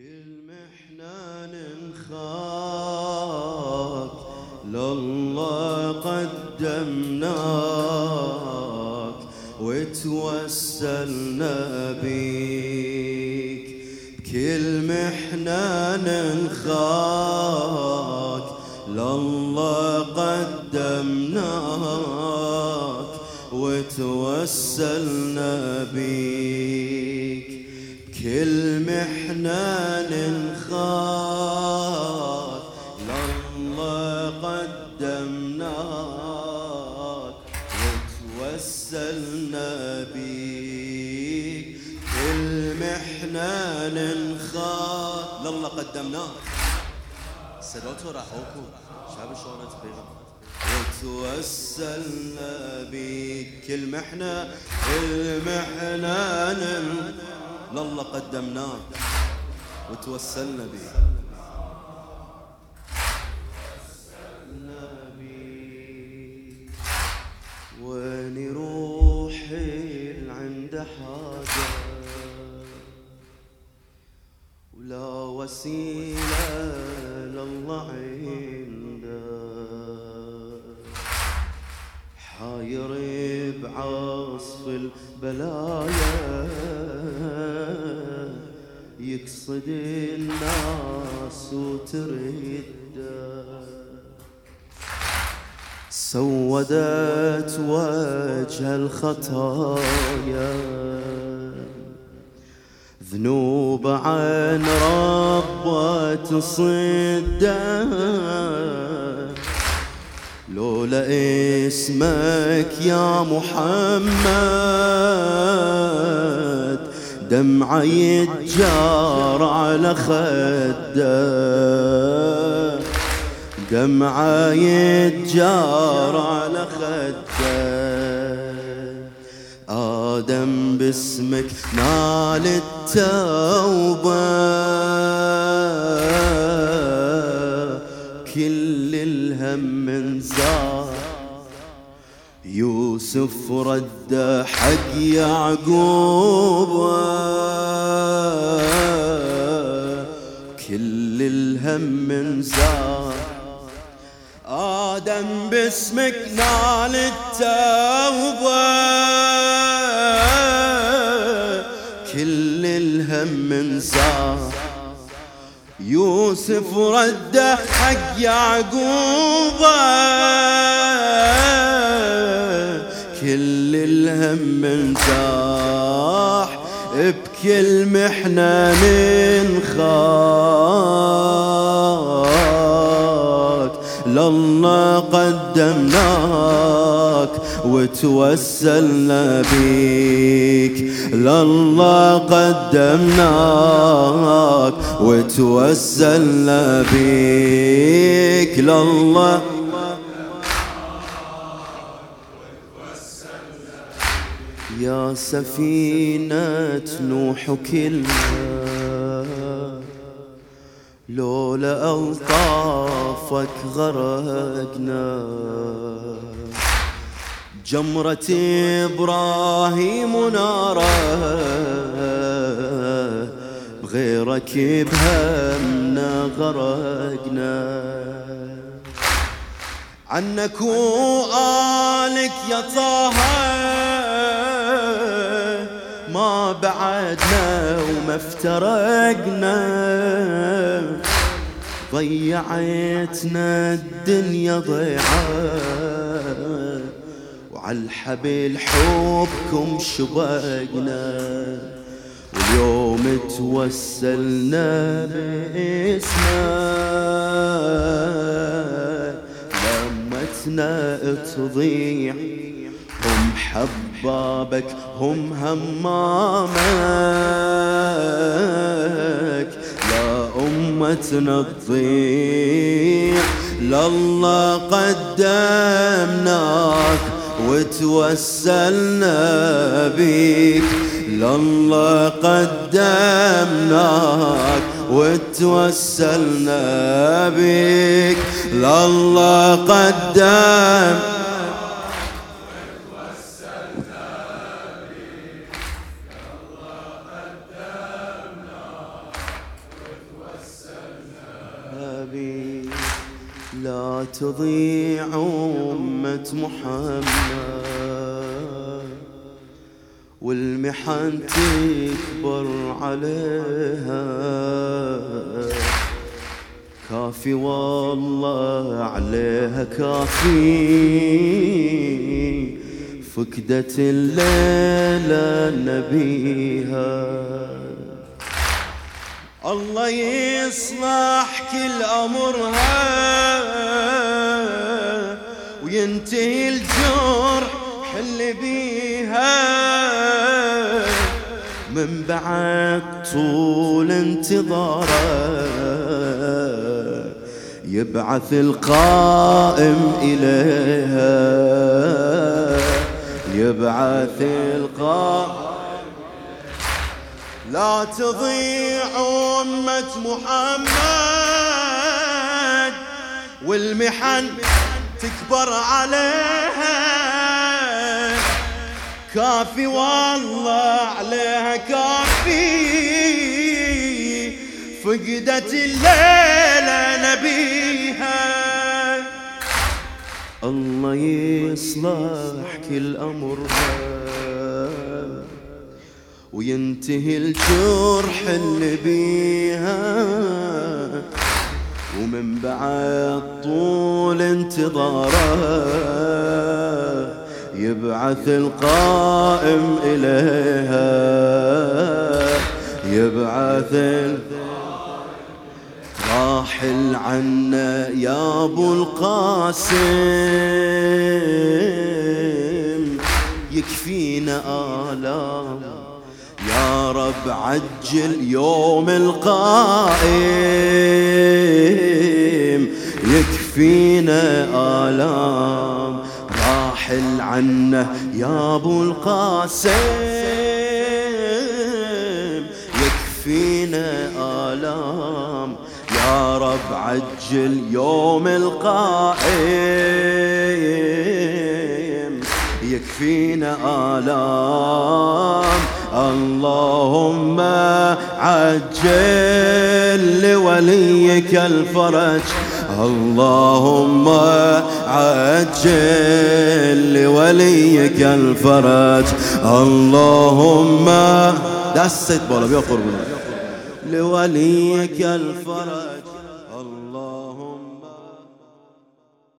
كل محنة نخاف لله قدمناك وتوسلنا بيك كل محنة نخاك لله قدمناك وتوسلنا محنة نخاف لله قدمناك وتوسلنا بيك. كل محنة نخاف لله قدمناك. صداتو راحوكو شاب شلونت بيغم وتوسلنا محنة المحنة نخاف لله قدمناك وتوسلنا بك وين روحي عند حاجة. ولا وسيلة لله عنده حاير بعصف البلايا. يقصد الناس وترد سودت وجه الخطايا. ذنوب عن ربة صده لولا اسمك يا محمد. دمعة يتجار على خده. دمعة يتجار على خده. آدم باسمك نال التوبة. كل الهم من زار يوسف رد حق يعقوب. كل الهم من زار آدم باسمك نال التوبة. كل الهم من زار يوسف رد حق يعقوب. كل الهم انزاح بكل محنة ننخاك لله قدمناك وتوسلنا بيك. لله قدمناك وتوسلنا بيك. لله يا سفينة نوح كلها. لولا ألطافك غرقنا. جمرة إبراهيم ناره بغيرك بهمنا غرقنا. عنك وآلك يا طه. بعدنا وما افترقنا. ضيعتنا الدنيا ضيعة. وعالحبل حبكم شبقنا. واليوم توسلنا باسمك. لمتنا تضيع حبابك هم همامك. لا أمتنا تضيع لله قدمناك وتوسلنا بيك لله قدمناك وتوسلنا بيك لله قدم لا تضيع أمة محمد. والمحن تكبر عليها. كافي والله عليها كافي. فقدت الليلة نبيها. الله يصلح كل أمرها. وينتهي الجرح اللي بيها. من بعد طول انتظاره يبعث القائم إليها. يبعث القائم. لا تضيع أمة محمد والمحن تكبر عليها. كافي والله عليها كافي. فقدت الليلة نبيها. الله يصلح كل أمرها وينتهي الجرح اللي بيها. ومن بعد طول انتظاره يبعث القائم إليها يبعث راحل عنا يا أبو القاسم. رب عجل يوم القائم يكفينا آلام راحل عنا يا أبو القاسم. يكفينا آلام يا رب عجل يوم القائم. يكفينا آلام. اللهم عجل لوليك الفرج. اللهم عجل لوليك الفرج. اللهم دست بولا بيقرب لوليك الفرج.